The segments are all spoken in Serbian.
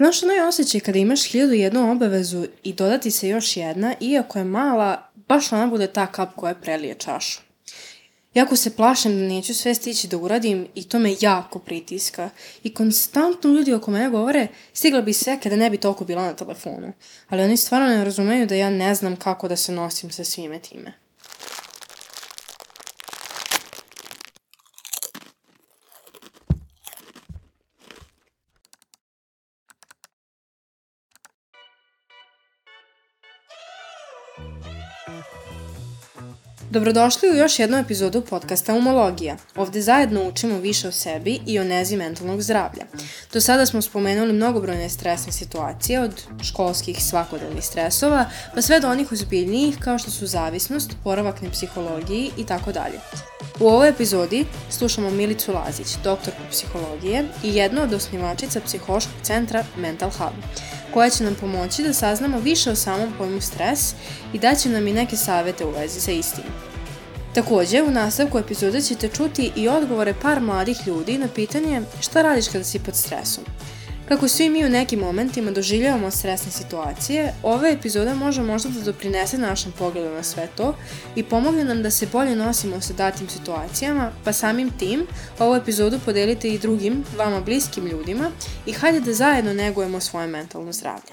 Znaš onaj osjećaj kada imaš hiljadu jednu obavezu i dodati se još jedna, iako je mala, baš ona bude ta kap koja prelije čašu. Jako se plašem da neću sve stići da uradim i to me jako pritiska. I konstantno ljudi oko mene govore stigla bi sve kada ne bi toliko bila na telefonu. Ali oni stvarno ne razumeju da ja ne znam kako da se nosim sa svime time. Dobrodošli u još jednu epizodu podcasta Umologija. Ovde zajedno učimo više o sebi i o nezi mentalnog zdravlja. Do sada smo spomenuli mnogobrojne stresne situacije, od školskih svakodnevnih stresova, pa sve do onih ozbiljnijih kao što su zavisnost, poravak na psihologiji i tako dalje. U ovoj epizodi slušamo Milicu Lazić, doktorku psihologije i jednu od osnivačica psihološkog centra Mental Hub koja će nam pomoći da saznamo više o samom pojmu stres i daće nam i neke savete u vezi sa istim. Takođe, u nastavku epizode ćete čuti i odgovore par mladih ljudi na pitanje šta radiš kada si pod stresom. Kako svi mi u nekim momentima doživljavamo stresne situacije, ova epizoda može možda da doprinese našem pogledu na sve to i pomogne nam da se bolje nosimo sa datim situacijama, pa samim tim ovu epizodu podelite i drugim, vama bliskim ljudima i hajde da zajedno negujemo svoje mentalno zdravlje.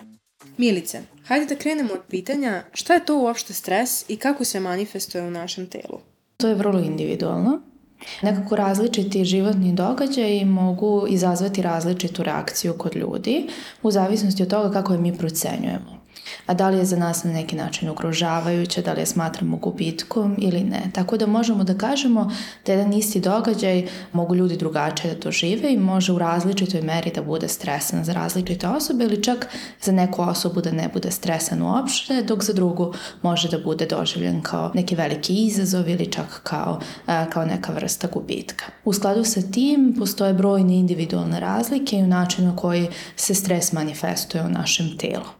Milice, hajde da krenemo od pitanja šta je to uopšte stres i kako se manifestuje u našem telu? To je vrlo individualno. Nekako različiti životni događaji mogu izazvati različitu reakciju kod ljudi u zavisnosti od toga kako je mi procenjujemo a da li je za nas na neki način ugrožavajuće, da li je smatramo gubitkom ili ne. Tako da možemo da kažemo da jedan isti događaj mogu ljudi drugačije da to žive i može u različitoj meri da bude stresan za različite osobe ili čak za neku osobu da ne bude stresan uopšte, dok za drugu može da bude doživljen kao neki veliki izazov ili čak kao, kao neka vrsta gubitka. U skladu sa tim postoje brojne individualne razlike i u načinu koji se stres manifestuje u našem telu.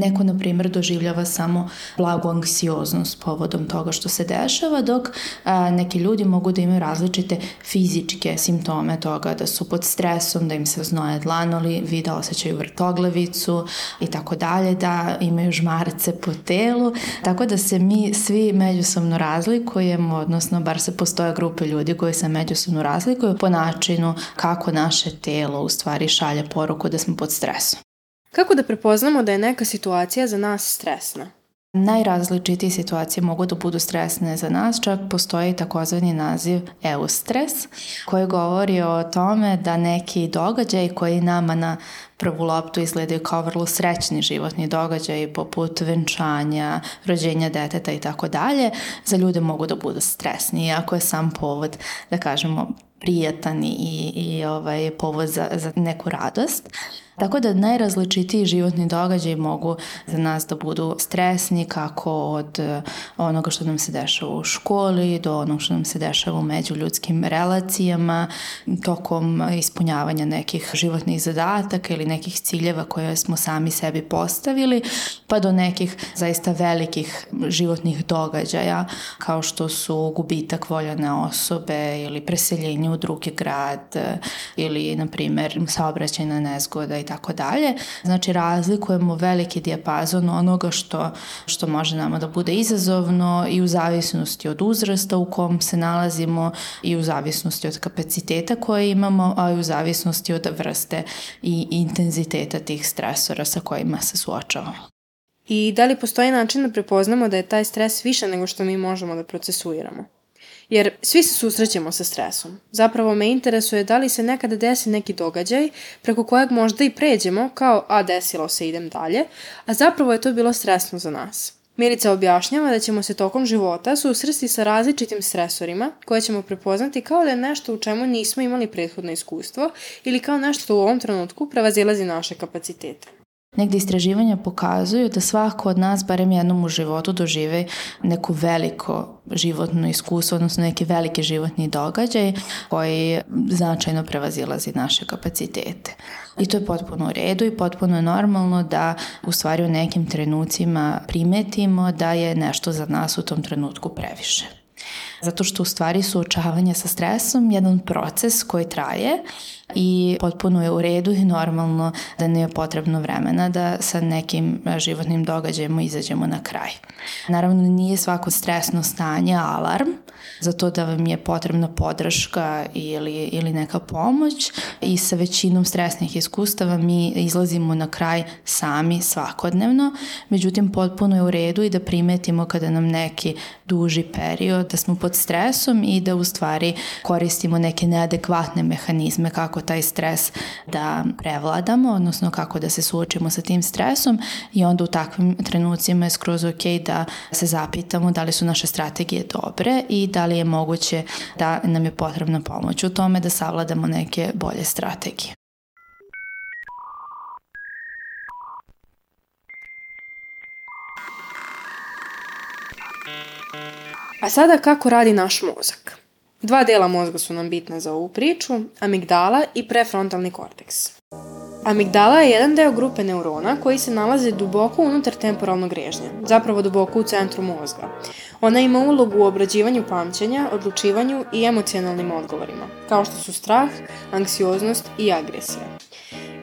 Neko, na primjer, doživljava samo blagu anksioznost povodom toga što se dešava, dok a, neki ljudi mogu da imaju različite fizičke simptome toga, da su pod stresom, da im se znoje dlanoli, vide osjećaju vrtoglavicu i tako dalje, da imaju žmarce po telu, tako da se mi svi međusobno razlikujemo, odnosno bar se postoje grupe ljudi koji se međusobno razlikuju po načinu kako naše telo u stvari šalje poruku da smo pod stresom. Kako da prepoznamo da je neka situacija za nas stresna? Najrazličitije situacije mogu da budu stresne za nas, čak postoji takozvani naziv eustres, koji govori o tome da neki događaj koji nama na prvu loptu izgledaju kao vrlo srećni životni događaj poput venčanja, rođenja deteta i tako dalje, za ljude mogu da budu stresni, iako je sam povod, da kažemo, prijatan i, i ovaj, povod za, za neku radost. Tako da najrazličitiji životni događaj mogu za nas da budu stresni kako od eh, onoga što nam se dešava u školi do onoga što nam se dešava u međuljudskim relacijama, tokom ispunjavanja nekih životnih zadataka ili nekih ciljeva koje smo sami sebi postavili, pa do nekih zaista velikih životnih događaja kao što su gubitak voljene osobe ili preseljenje u drugi grad eh, ili, na primer, saobraćajna nezgoda i tako dalje. Znači razlikujemo veliki dijapazon onoga što, što može nama da bude izazovno i u zavisnosti od uzrasta u kom se nalazimo i u zavisnosti od kapaciteta koje imamo, a i u zavisnosti od vrste i intenziteta tih stresora sa kojima se suočavamo. I da li postoji način da prepoznamo da je taj stres više nego što mi možemo da procesuiramo? Jer svi se susrećemo sa stresom. Zapravo me interesuje da li se nekada desi neki događaj preko kojeg možda i pređemo kao a desilo se idem dalje, a zapravo je to bilo stresno za nas. Milica objašnjava da ćemo se tokom života susresti sa različitim stresorima koje ćemo prepoznati kao da je nešto u čemu nismo imali prethodno iskustvo ili kao nešto što u ovom trenutku prevazilazi naše kapacitete. Negde istraživanja pokazuju da svako od nas barem jednom u životu dožive neko veliko životno iskustvo, odnosno neki veliki životni događaj koji značajno prevazilazi naše kapacitete. I to je potpuno u redu i potpuno je normalno da u stvari u nekim trenucima primetimo da je nešto za nas u tom trenutku previše. Zato što u stvari suočavanje sa stresom jedan proces koji traje i potpuno je u redu i normalno da ne je potrebno vremena da sa nekim životnim događajima izađemo na kraj. Naravno nije svako stresno stanje alarm, za to da vam je potrebna podrška ili, ili neka pomoć. I sa većinom stresnih iskustava mi izlazimo na kraj sami svakodnevno, međutim potpuno je u redu i da primetimo kada nam neki duži period da smo pod stresom i da u stvari koristimo neke neadekvatne mehanizme kako taj stres da prevladamo, odnosno kako da se suočimo sa tim stresom. I onda u takvim trenucima je skroz ok da se zapitamo da li su naše strategije dobre i da li je moguće da nam je potrebna pomoć u tome da savladamo neke bolje strategije. A sada kako radi naš mozak? Dva dela mozga su nam bitna za ovu priču, amigdala i prefrontalni korteks. Amigdala je jedan deo grupe neurona koji se nalazi duboko unutar temporalnog režnja, zapravo duboko u centru mozga. Ona ima ulogu u obrađivanju pamćenja, odlučivanju i emocionalnim odgovorima, kao što su strah, anksioznost i agresija.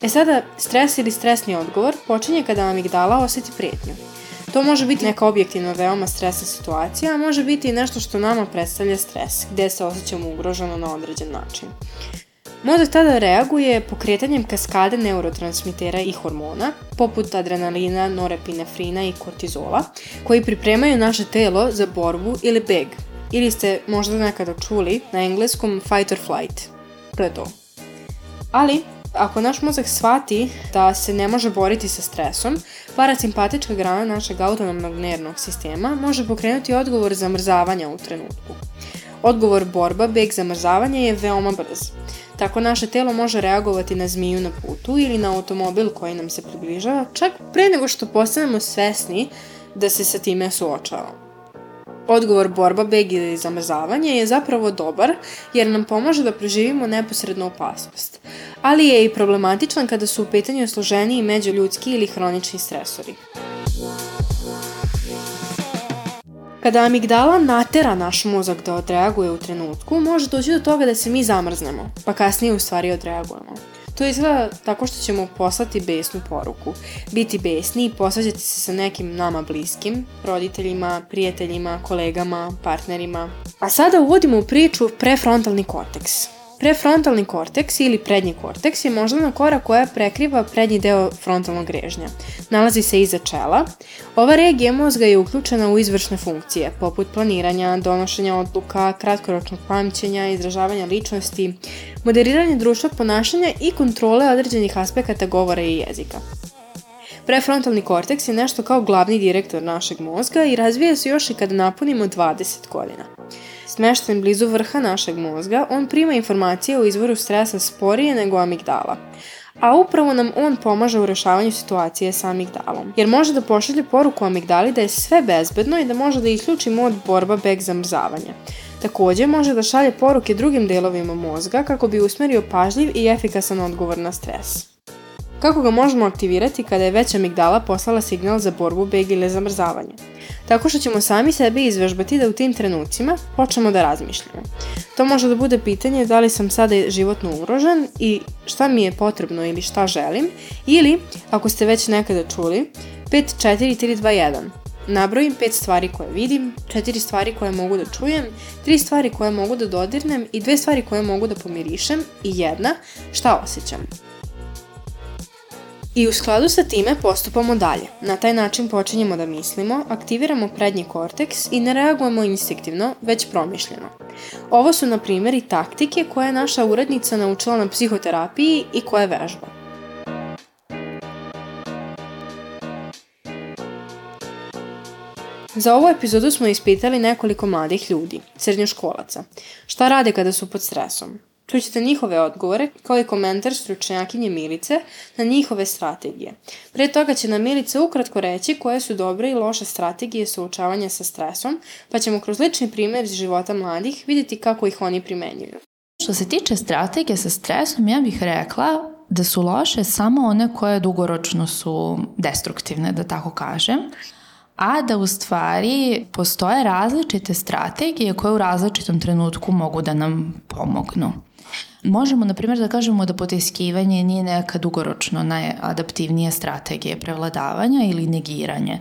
E sada, stres ili stresni odgovor počinje kada amigdala oseti prijetnju. To može biti neka objektivno veoma stresna situacija, a može biti i nešto što nama predstavlja stres, gde se osjećamo ugroženo na određen način. Mozak tada reaguje pokretanjem kaskade neurotransmitera i hormona, poput adrenalina, norepinefrina i kortizola, koji pripremaju naše telo za borbu ili beg. Ili ste možda nekada čuli na engleskom fight or flight. To. Ali, ako naš mozak shvati da se ne može boriti sa stresom, parasimpatička grana našeg autonomnog nervnog sistema može pokrenuti odgovor zamrzavanja u trenutku. Odgovor borba, beg, zamrzavanje je veoma brz. Tako naše telo može reagovati na zmiju na putu ili na automobil koji nam se približava, čak pre nego što postanemo svesni da se sa time suočavamo. Odgovor borba, beg ili zamrzavanje je zapravo dobar jer nam pomaže da preživimo neposrednu opasnost, ali je i problematičan kada su u pitanju složeniji međuljudski ili hronični stresori. Kada amigdala natera naš mozak da odreaguje u trenutku, može doći do toga da se mi zamrznemo, pa kasnije u stvari odreagujemo. To izgleda tako što ćemo poslati besnu poruku, biti besni i posvađati se sa nekim nama bliskim, roditeljima, prijateljima, kolegama, partnerima. A sada uvodimo u priču prefrontalni korteks. Prefrontalni korteks ili prednji korteks je moždana kora koja prekriva prednji deo frontalnog režnja. Nalazi se iza čela. Ova regija mozga je uključena u izvršne funkcije, poput planiranja, donošenja odluka, kratkoročnog pamćenja, izražavanja ličnosti, moderiranja društva ponašanja i kontrole određenih aspekata govora i jezika. Prefrontalni korteks je nešto kao glavni direktor našeg mozga i razvija se još i kada napunimo 20 godina. Smešten blizu vrha našeg mozga, on prima informacije o izvoru stresa sporije nego amigdala. A upravo nam on pomaže u rešavanju situacije sa amigdalom, jer može da pošalje poruku amigdali da je sve bezbedno i da može da isključi mod borba beg zamrzavanja. Takođe može da šalje poruke drugim delovima mozga kako bi usmerio pažljiv i efikasan odgovor na stres. Kako ga možemo aktivirati kada je već amigdala poslala signal za borbu, beg ili zamrzavanje? Tako što ćemo sami sebe izvežbati da u tim trenucima počnemo da razmišljamo. To može da bude pitanje da li sam sada životno ugrožen i šta mi je potrebno ili šta želim, ili, ako ste već nekada čuli, 5, 4, 3, 2, 1. Nabrojim pet stvari koje vidim, četiri stvari koje mogu da čujem, tri stvari koje mogu da dodirnem i dve stvari koje mogu da pomirišem i jedna šta osjećam. I u skladu sa time postupamo dalje. Na taj način počinjemo da mislimo, aktiviramo prednji korteks i ne reagujemo instinktivno, već promišljeno. Ovo su, na primjer, i taktike koje je naša urednica naučila na psihoterapiji i koje vežba. Za ovu epizodu smo ispitali nekoliko mladih ljudi, srednjoškolaca. Šta rade kada su pod stresom? Čućete njihove odgovore, kao i komentar stručnjakinje Milice na njihove strategije. Pre toga će nam Milica ukratko reći koje su dobre i loše strategije suočavanja sa stresom, pa ćemo kroz lični primer iz života mladih vidjeti kako ih oni primenjuju. Što se tiče strategije sa stresom, ja bih rekla da su loše samo one koje dugoročno su destruktivne, da tako kažem a da u stvari postoje različite strategije koje u različitom trenutku mogu da nam pomognu. Možemo, na primjer, da kažemo da potiskivanje nije neka dugoročno najadaptivnija strategija prevladavanja ili negiranje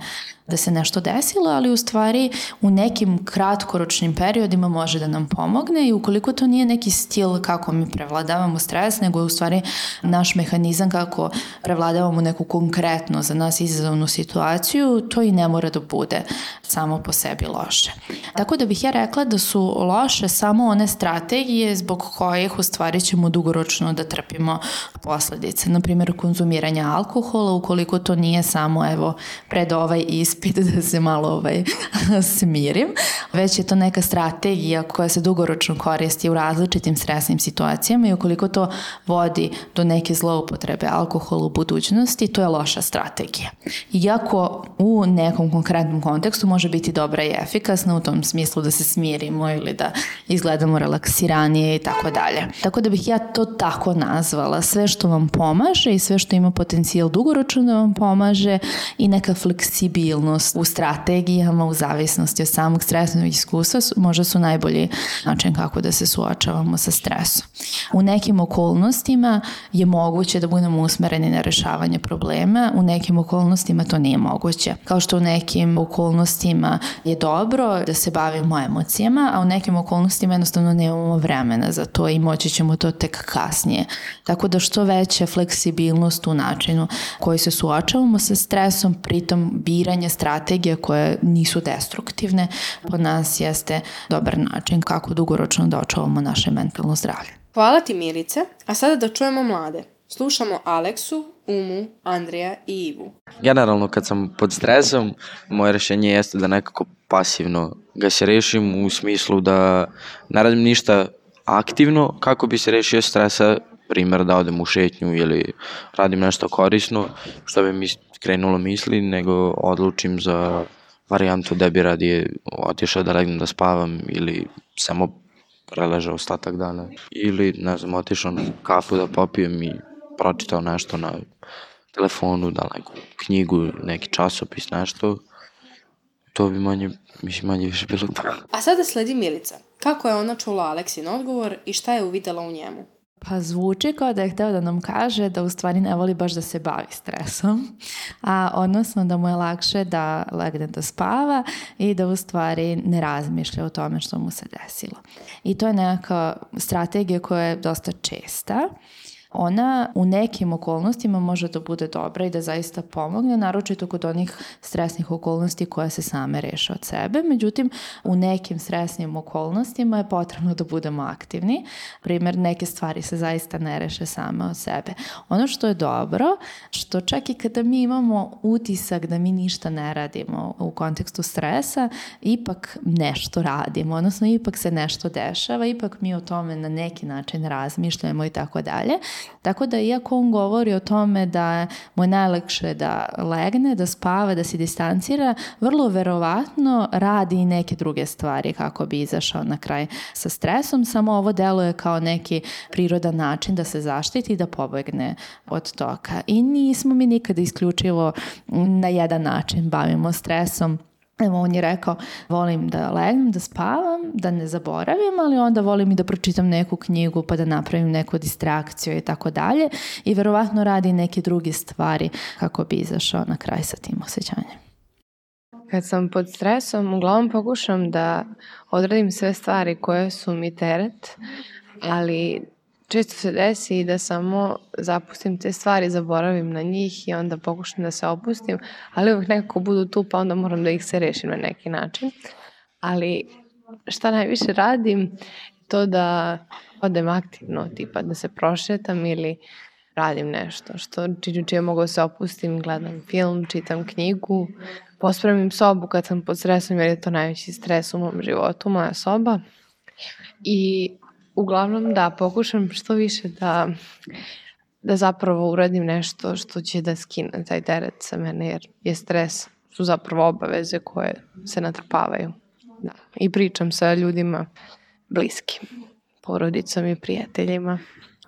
da se nešto desilo, ali u stvari u nekim kratkoročnim periodima može da nam pomogne i ukoliko to nije neki stil kako mi prevladavamo stres, nego je u stvari naš mehanizam kako prevladavamo neku konkretno za nas izazovnu situaciju, to i ne mora da bude samo po sebi loše. Tako da bih ja rekla da su loše samo one strategije zbog kojih u stvari ćemo dugoročno da trpimo posledice. Naprimjer, konzumiranje alkohola, ukoliko to nije samo evo pred ovaj ispit ispit da se malo ovaj, smirim, već je to neka strategija koja se dugoročno koristi u različitim stresnim situacijama i ukoliko to vodi do neke zloupotrebe alkohola u budućnosti, to je loša strategija. Iako u nekom konkretnom kontekstu može biti dobra i efikasna u tom smislu da se smirimo ili da izgledamo relaksiranije i tako dalje. Tako da bih ja to tako nazvala. Sve što vam pomaže i sve što ima potencijal dugoročno da vam pomaže i neka fleksibilnost fleksibilnost u strategijama, u zavisnosti od samog stresnog iskustva, možda su najbolji način kako da se suočavamo sa stresom. U nekim okolnostima je moguće da budemo usmereni na rešavanje problema, u nekim okolnostima to nije moguće. Kao što u nekim okolnostima je dobro da se bavimo emocijama, a u nekim okolnostima jednostavno nemamo vremena za to i moći ćemo to tek kasnije. Tako da što veća fleksibilnost u načinu koji se suočavamo sa stresom, pritom biranje strategije koje nisu destruktivne, po nas jeste dobar način kako dugoročno da očuvamo naše mentalno zdravlje. Hvala ti Milice, a sada da čujemo mlade. Slušamo Aleksu, Umu, Andrija i Ivu. Generalno kad sam pod stresom, moje rešenje jeste da nekako pasivno ga se rešim u smislu da ne radim ništa aktivno kako bi se rešio stresa, primer da odem u šetnju ili radim nešto korisno, što bi mi krenulo misli, nego odlučim za varijantu da bi radije otišao da legnem da spavam ili samo preležao ostatak dana. Ili, ne znam, otišao na kafu da popijem i pročitao nešto na telefonu, da neku knjigu, neki časopis, nešto. To bi manje, mislim, manje više bilo tako. A sada sledi Milica. Kako je ona čula Aleksin odgovor i šta je uvidela u njemu? Pa zvuči kao da je hteo da nam kaže da u stvari ne voli baš da se bavi stresom, a odnosno da mu je lakše da legne da spava i da u stvari ne razmišlja o tome što mu se desilo. I to je neka strategija koja je dosta česta ona u nekim okolnostima može da bude dobra i da zaista pomogne, naročito kod onih stresnih okolnosti koje se same reše od sebe. Međutim, u nekim stresnim okolnostima je potrebno da budemo aktivni. Primer, neke stvari se zaista ne reše same od sebe. Ono što je dobro, što čak i kada mi imamo utisak da mi ništa ne radimo u kontekstu stresa, ipak nešto radimo, odnosno ipak se nešto dešava, ipak mi o tome na neki način razmišljamo i tako dalje. Tako da iako on govori o tome da mu je najlakše da legne, da spava, da se distancira, vrlo verovatno radi i neke druge stvari kako bi izašao na kraj sa stresom, samo ovo deluje kao neki prirodan način da se zaštiti i da pobegne od toga. I nismo mi nikada isključivo na jedan način bavimo stresom Evo, on je rekao, volim da legnem, da spavam, da ne zaboravim, ali onda volim i da pročitam neku knjigu pa da napravim neku distrakciju i tako dalje. I verovatno radi neke druge stvari kako bi izašao na kraj sa tim osjećanjem. Kad sam pod stresom, uglavnom pokušam da odradim sve stvari koje su mi teret, ali često se desi da samo zapustim te stvari, zaboravim na njih i onda pokušam da se opustim, ali uvek nekako budu tu pa onda moram da ih se rešim na neki način. Ali šta najviše radim, to da odem aktivno, tipa da se prošetam ili radim nešto što čiju čije mogu da se opustim, gledam film, čitam knjigu, pospremim sobu kad sam pod stresom jer je to najveći stres u mom životu, moja soba. I uglavnom da, pokušam što više da, da zapravo uradim nešto što će da skine taj teret sa mene, jer je stres su zapravo obaveze koje se natrpavaju. Da. I pričam sa ljudima bliskim, porodicom i prijateljima.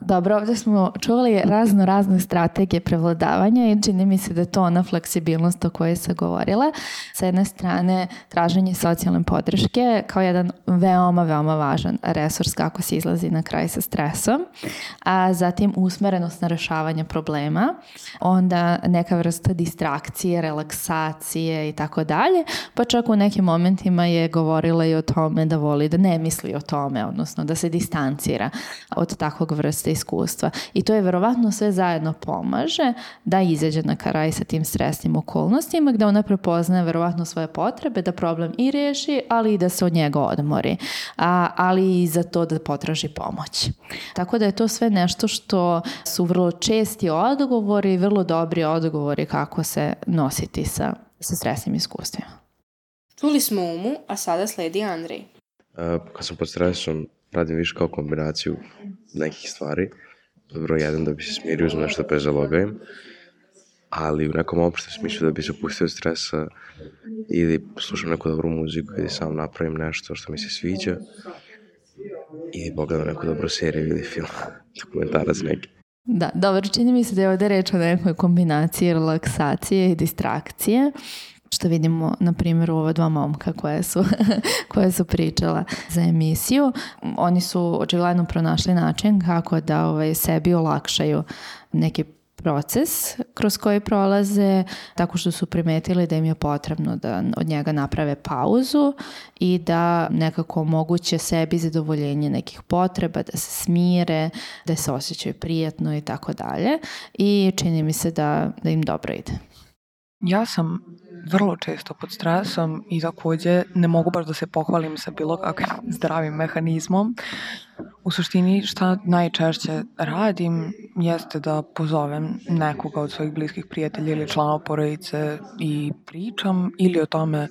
Dobro, ovde smo čuli razno razne strategije prevladavanja i čini mi se da je to ona fleksibilnost o kojoj se govorila. Sa jedne strane, traženje socijalne podrške kao jedan veoma, veoma važan resurs kako se izlazi na kraj sa stresom, a zatim usmerenost na rešavanje problema, onda neka vrsta distrakcije, relaksacije i tako dalje, pa čak u nekim momentima je govorila i o tome da voli da ne misli o tome, odnosno da se distancira od takvog vrsta iskustva. I to je verovatno sve zajedno pomaže da izađe na karaj sa tim stresnim okolnostima gde ona prepoznaje verovatno svoje potrebe da problem i reši, ali i da se od njega odmori, a, ali i za to da potraži pomoć. Tako da je to sve nešto što su vrlo česti odgovori i vrlo dobri odgovori kako se nositi sa, sa stresnim iskustvima. Čuli smo Umu, a sada sledi Andrej. Uh, kad sam pod stresom, radim više kao kombinaciju nekih stvari. Broj jedan da bi se smirio uz nešto bez zalogajem, ali u nekom opšte smislu da bi se pustio od stresa ili slušam neku dobru muziku ili sam napravim nešto što mi se sviđa ili pogledam neku dobru seriju ili film, dokumentarac neki. Da, dobro, čini mi se da je ovde reč o nekoj kombinaciji relaksacije i distrakcije što vidimo na primjer u ova dva momka koje su, koje su pričala za emisiju. Oni su očigledno pronašli način kako da ovaj, sebi olakšaju neki proces kroz koji prolaze tako što su primetili da im je potrebno da od njega naprave pauzu i da nekako omoguće sebi zadovoljenje nekih potreba, da se smire, da se osjećaju prijatno i tako dalje i čini mi se da, da im dobro ide. Ja sam vrlo često pod stresom i takođe ne mogu baš da se pohvalim sa bilo kakvim zdravim mehanizmom. U suštini šta najčešće radim jeste da pozovem nekoga od svojih bliskih prijatelja ili članova porodice i pričam ili o tome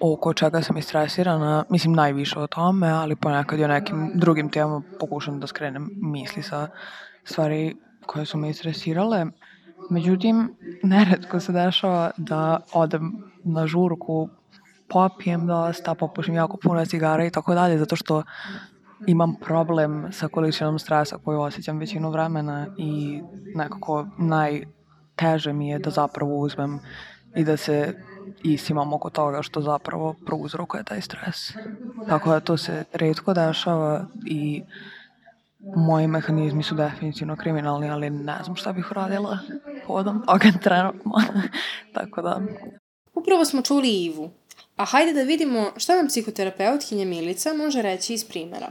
oko čega sam istresirana, mislim najviše o tome, ali ponekad i o nekim drugim temama pokušam da skrenem misli sa stvari koje su me istresirale. Međutim, neretko se dešava da odem na žurku, popijem dosta, popušim jako puno cigara i tako dalje, zato što imam problem sa količinom stresa koju osjećam većinu vremena i nekako najteže mi je da zapravo uzmem i da se isimam oko toga što zapravo prouzrokuje taj stres. Tako da to se redko dešava i moji mehanizmi su definitivno kriminalni, ali ne znam šta bih uradila povodom toga trenutno. Tako da... Upravo smo čuli Ivu, a hajde da vidimo šta nam psihoterapeutkinja Milica može reći iz primera.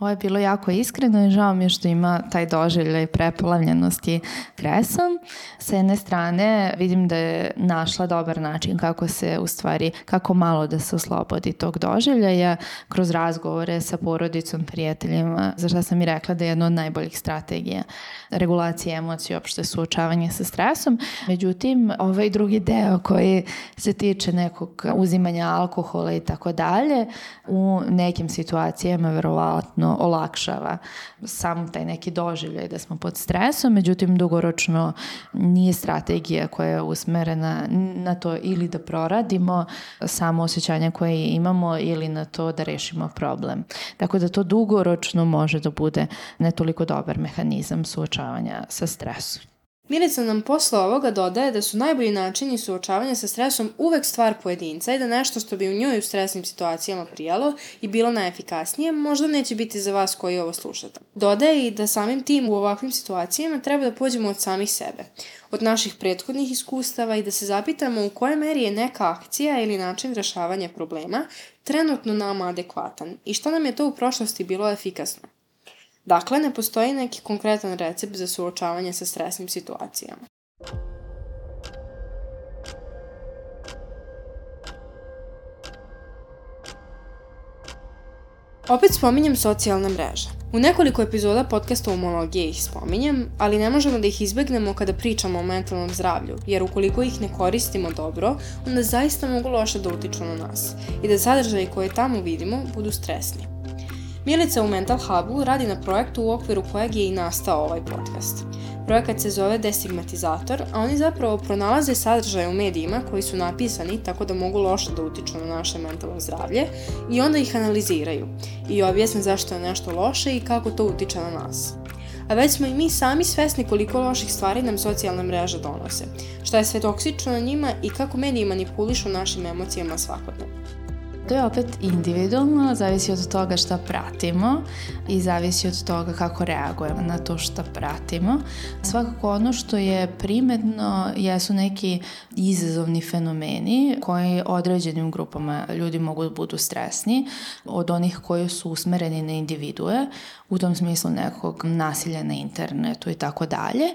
Ovo je bilo jako iskreno i žao mi je što ima taj doželjaj prepolavljenosti kresom. Sa jedne strane vidim da je našla dobar način kako se u stvari, kako malo da se oslobodi tog doželjaja kroz razgovore sa porodicom, prijateljima, za što sam i rekla da je jedna od najboljih strategija regulacije emocije, uopšte suočavanje sa stresom. Međutim, ovaj drugi deo koji se tiče nekog uzimanja alkohola i tako dalje, u nekim situacijama verovatno jednostavno olakšava sam taj neki doživljaj da smo pod stresom, međutim dugoročno nije strategija koja je usmerena na to ili da proradimo samo osjećanje koje imamo ili na to da rešimo problem. Tako da to dugoročno može da bude ne toliko dobar mehanizam suočavanja sa stresom. Milica nam posle ovoga dodaje da su najbolji načini suočavanja sa stresom uvek stvar pojedinca i da nešto što bi u njoj u stresnim situacijama prijalo i bilo najefikasnije možda neće biti za vas koji ovo slušate. Dodaje i da samim tim u ovakvim situacijama treba da pođemo od samih sebe, od naših prethodnih iskustava i da se zapitamo u kojoj meri je neka akcija ili način rešavanja problema trenutno nama adekvatan i što nam je to u prošlosti bilo efikasno. Dakle, ne postoji neki konkretan recept za suočavanje sa stresnim situacijama. Opet spominjem socijalne mreže. U nekoliko epizoda podcasta Umologije ih spominjem, ali ne možemo da ih izbegnemo kada pričamo o mentalnom zdravlju, jer ukoliko ih ne koristimo dobro, onda zaista mogu loše da utiču na nas i da sadržaji koje tamo vidimo budu stresni. Milica u Mental Hubu radi na projektu u okviru kojeg je i nastao ovaj podcast. Projekat se zove Destigmatizator, a oni zapravo pronalaze sadržaje u medijima koji su napisani tako da mogu loše da utiču na naše mentalno zdravlje i onda ih analiziraju i objasne zašto je nešto loše i kako to utiče na nas. a već smo i mi sami svesni koliko loših stvari nam socijalne mreže donose, šta je sve toksično na njima i kako mediji manipulišu našim emocijama svakodnevno. To je opet individualno, zavisi od toga šta pratimo i zavisi od toga kako reagujemo na to šta pratimo. Svakako ono što je primetno jesu neki izazovni fenomeni koji određenim grupama ljudi mogu da budu stresni od onih koji su usmereni na individue, u tom smislu nekog nasilja na internetu i tako dalje.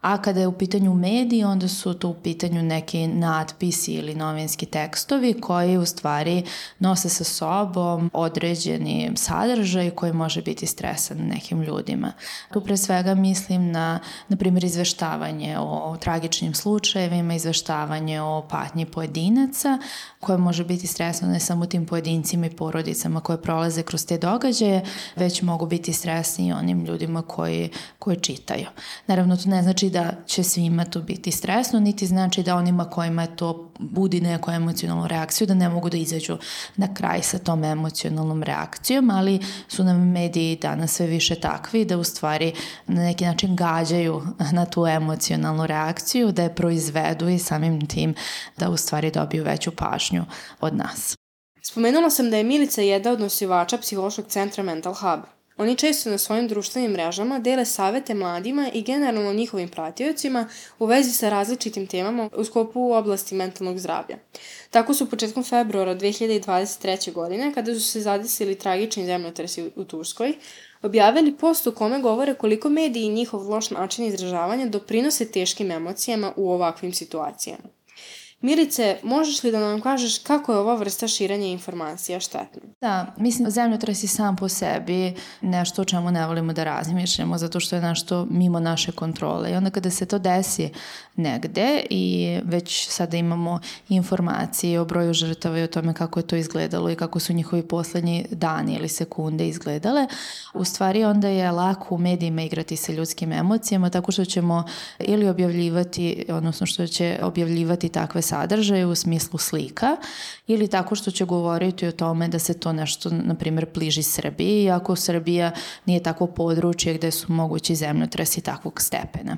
A kada je u pitanju mediji, onda su to u pitanju neki natpisi ili novinski tekstovi koji u stvari nose sa sobom određeni sadržaj koji može biti stresan nekim ljudima. Tu pre svega mislim na, na primjer, izveštavanje o, tragičnim slučajevima, izveštavanje o patnji pojedinaca, koje može biti stresno ne samo tim pojedincima i porodicama koje prolaze kroz te događaje, već mogu biti stresni i onim ljudima koji, koji čitaju. Naravno, to ne znači da će svima to biti stresno, niti znači da onima kojima to budi neku emocionalnu reakciju, da ne mogu da izađu na kraj sa tom emocionalnom reakcijom, ali su nam mediji danas sve više takvi da u stvari na neki način gađaju na tu emocionalnu reakciju, da je proizvedu i samim tim da u stvari dobiju veću pažnju od nas. Spomenula sam da je Milica jedna od nosivača psihološkog centra Mental Hub. Oni često na svojim društvenim mrežama dele savete mladima i generalno njihovim pratiocima u vezi sa različitim temama u skopu u oblasti mentalnog zdravlja. Tako su početkom februara 2023. godine, kada su se zadesili tragični zemljotresi u Turskoj, objavili post u kome govore koliko mediji i njihov loš način izražavanja doprinose teškim emocijama u ovakvim situacijama. Milice, možeš li da nam kažeš kako je ova vrsta širenja informacija štetna? Da, mislim, zemljotres je sam po sebi nešto o čemu ne volimo da razmišljamo, zato što je nešto mimo naše kontrole. I onda kada se to desi negde i već sada imamo informacije o broju žrtava i o tome kako je to izgledalo i kako su njihovi poslednji dani ili sekunde izgledale, u stvari onda je lako u medijima igrati sa ljudskim emocijama tako što ćemo ili objavljivati, odnosno što će objavljivati takve sadržaje u smislu slika ili tako što će govoriti o tome da se to nešto, na primjer, pliži Srbiji, iako Srbija nije tako područje gde su mogući zemljotresi takvog stepena.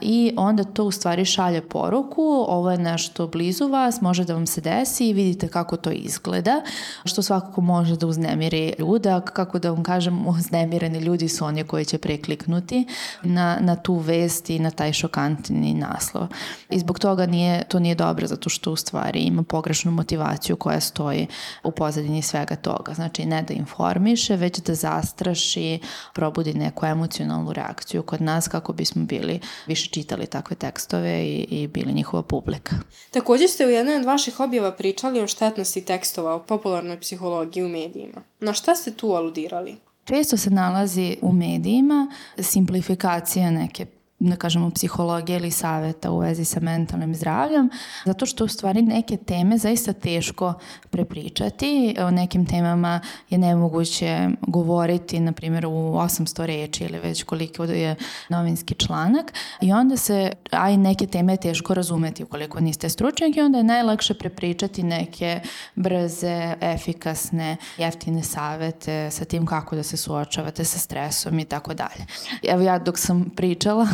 I onda to u stvari šalje poruku, ovo je nešto blizu vas, može da vam se desi i vidite kako to izgleda, što svakako može da uznemiri ljuda, kako da vam kažem, uznemireni ljudi su oni koji će prekliknuti na, na tu vest i na taj šokantni naslov. I zbog toga nije, to nije dobro zato što u stvari ima pogrešnu motivaciju koja stoji u pozadini svega toga. Znači ne da informiše, već da zastraši, probudi neku emocionalnu reakciju kod nas kako bismo bili više čitali takve tekstove i, i bili njihova publika. Takođe ste u jednoj od vaših objava pričali o štetnosti tekstova o popularnoj psihologiji u medijima. Na šta ste tu aludirali? Često se nalazi u medijima simplifikacija neke da kažemo, psihologije ili saveta u vezi sa mentalnim zdravljem, zato što u stvari neke teme zaista teško prepričati. O nekim temama je nemoguće govoriti, na primjer, u 800 reči ili već koliko je novinski članak i onda se, a i neke teme je teško razumeti ukoliko niste stručnjak i onda je najlakše prepričati neke brze, efikasne, jeftine savete sa tim kako da se suočavate sa stresom i tako dalje. Evo ja dok sam pričala,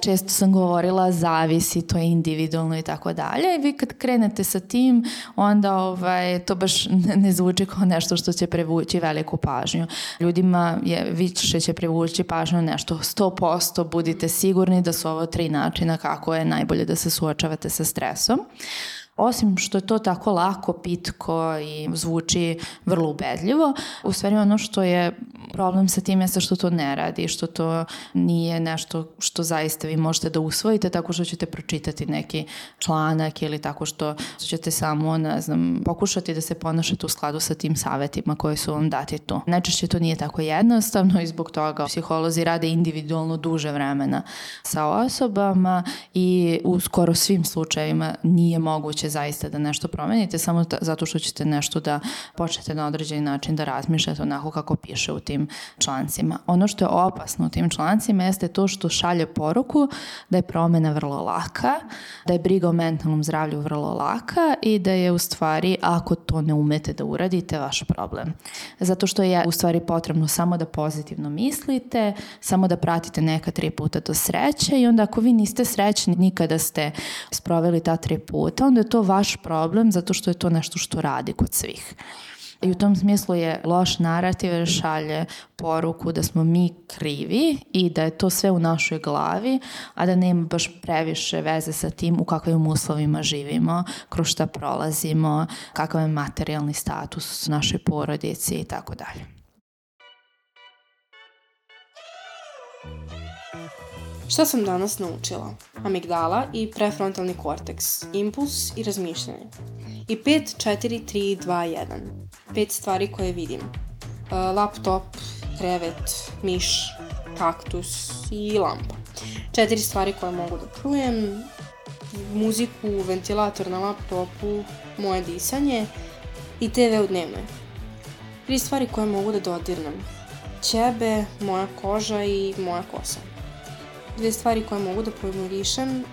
često sam govorila zavisi, to je individualno i tako dalje i vi kad krenete sa tim, onda ovaj, to baš ne zvuči kao nešto što će prevući veliku pažnju. Ljudima je više će prevući pažnju nešto 100%, budite sigurni da su ovo tri načina kako je najbolje da se suočavate sa stresom. Osim što je to tako lako, pitko i zvuči vrlo ubedljivo, u stvari ono što je problem sa tim jeste što to ne radi, što to nije nešto što zaista vi možete da usvojite tako što ćete pročitati neki članak ili tako što ćete samo, ne znam, pokušati da se ponašate u skladu sa tim savetima koje su vam dati tu. Najčešće to nije tako jednostavno i zbog toga psiholozi rade individualno duže vremena sa osobama i u skoro svim slučajevima nije moguće zaista da nešto promenite samo zato što ćete nešto da počnete na određeni način da razmišljate onako kako piše u tim tim člancima. Ono što je opasno u tim člancima jeste to što šalje poruku da je promena vrlo laka, da je briga o mentalnom zdravlju vrlo laka i da je u stvari ako to ne umete da uradite vaš problem. Zato što je u stvari potrebno samo da pozitivno mislite, samo da pratite neka tri puta do sreće i onda ako vi niste srećni nikada ste sproveli ta tri puta, onda je to vaš problem zato što je to nešto što radi kod svih. I u tom smislu je loš narativ jer šalje poruku da smo mi krivi i da je to sve u našoj glavi, a da nema baš previše veze sa tim u kakvim uslovima živimo, kroz šta prolazimo, kakav je materijalni status našoj porodici i tako dalje. Šta sam danas naučila? Amigdala i prefrontalni korteks, impuls i razmišljanje. I 5, 4, 3, 2, 1. Pet stvari koje vidim. Uh, laptop, krevet, miš, kaktus i lampa. Četiri stvari koje mogu da čujem. Muziku, ventilator na laptopu, moje disanje i TV u dnevnoj. Tri stvari koje mogu da dodirnem. Ćebe, moja koža i moja kosa dve stvari koje mogu da pomirišem,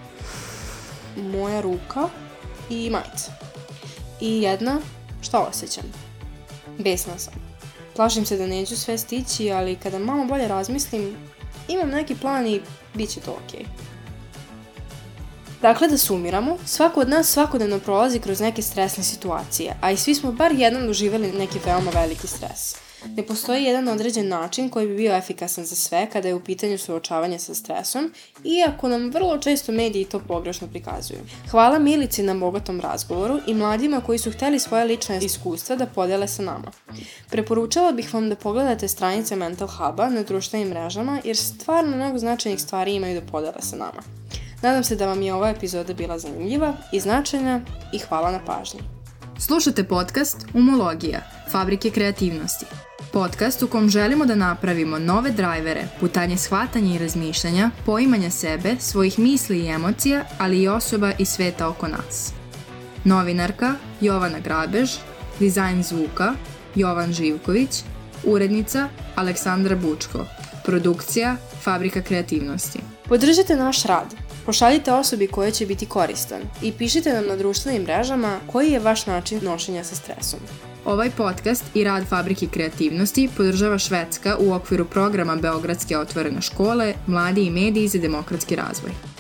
moja ruka i majica. I jedna, šta osjećam? Besna sam. Plašim se da neću sve stići, ali kada malo bolje razmislim, imam neki plan i bit će to okej. Okay. Dakle, da sumiramo, svako od nas svakodnevno prolazi kroz neke stresne situacije, a i svi smo bar jednom doživjeli neki veoma veliki stres. Ne postoji jedan određen način koji bi bio efikasan za sve kada je u pitanju suočavanje sa stresom, iako nam vrlo često mediji to pogrešno prikazuju. Hvala Milici na bogatom razgovoru i mladima koji su hteli svoje lične iskustva da podele sa nama. Preporučala bih vam da pogledate stranice Mental Huba na društvenim mrežama jer stvarno mnogo značajnih stvari imaju da podele sa nama. Nadam se da vam je ova epizoda bila zanimljiva i značajna i hvala na pažnji. Slušate podcast Umologija, fabrike kreativnosti. Podcast u kom želimo da napravimo nove drajvere, putanje shvatanja i razmišljanja, poimanja sebe, svojih misli i emocija, ali i osoba i sveta oko nas. Novinarka Jovana Grabež, dizajn zvuka Jovan Živković, urednica Aleksandra Bučko, produkcija Fabrika kreativnosti. Podržite naš rad. Pošaljite osobi koja će biti koristan i pišite nam na društvenim mrežama koji je vaš način nošenja sa stresom. Ovaj podcast i rad Fabrike kreativnosti podržava Švedska u okviru programa Beogradske otvorene škole Mladi i mediji za demokratski razvoj.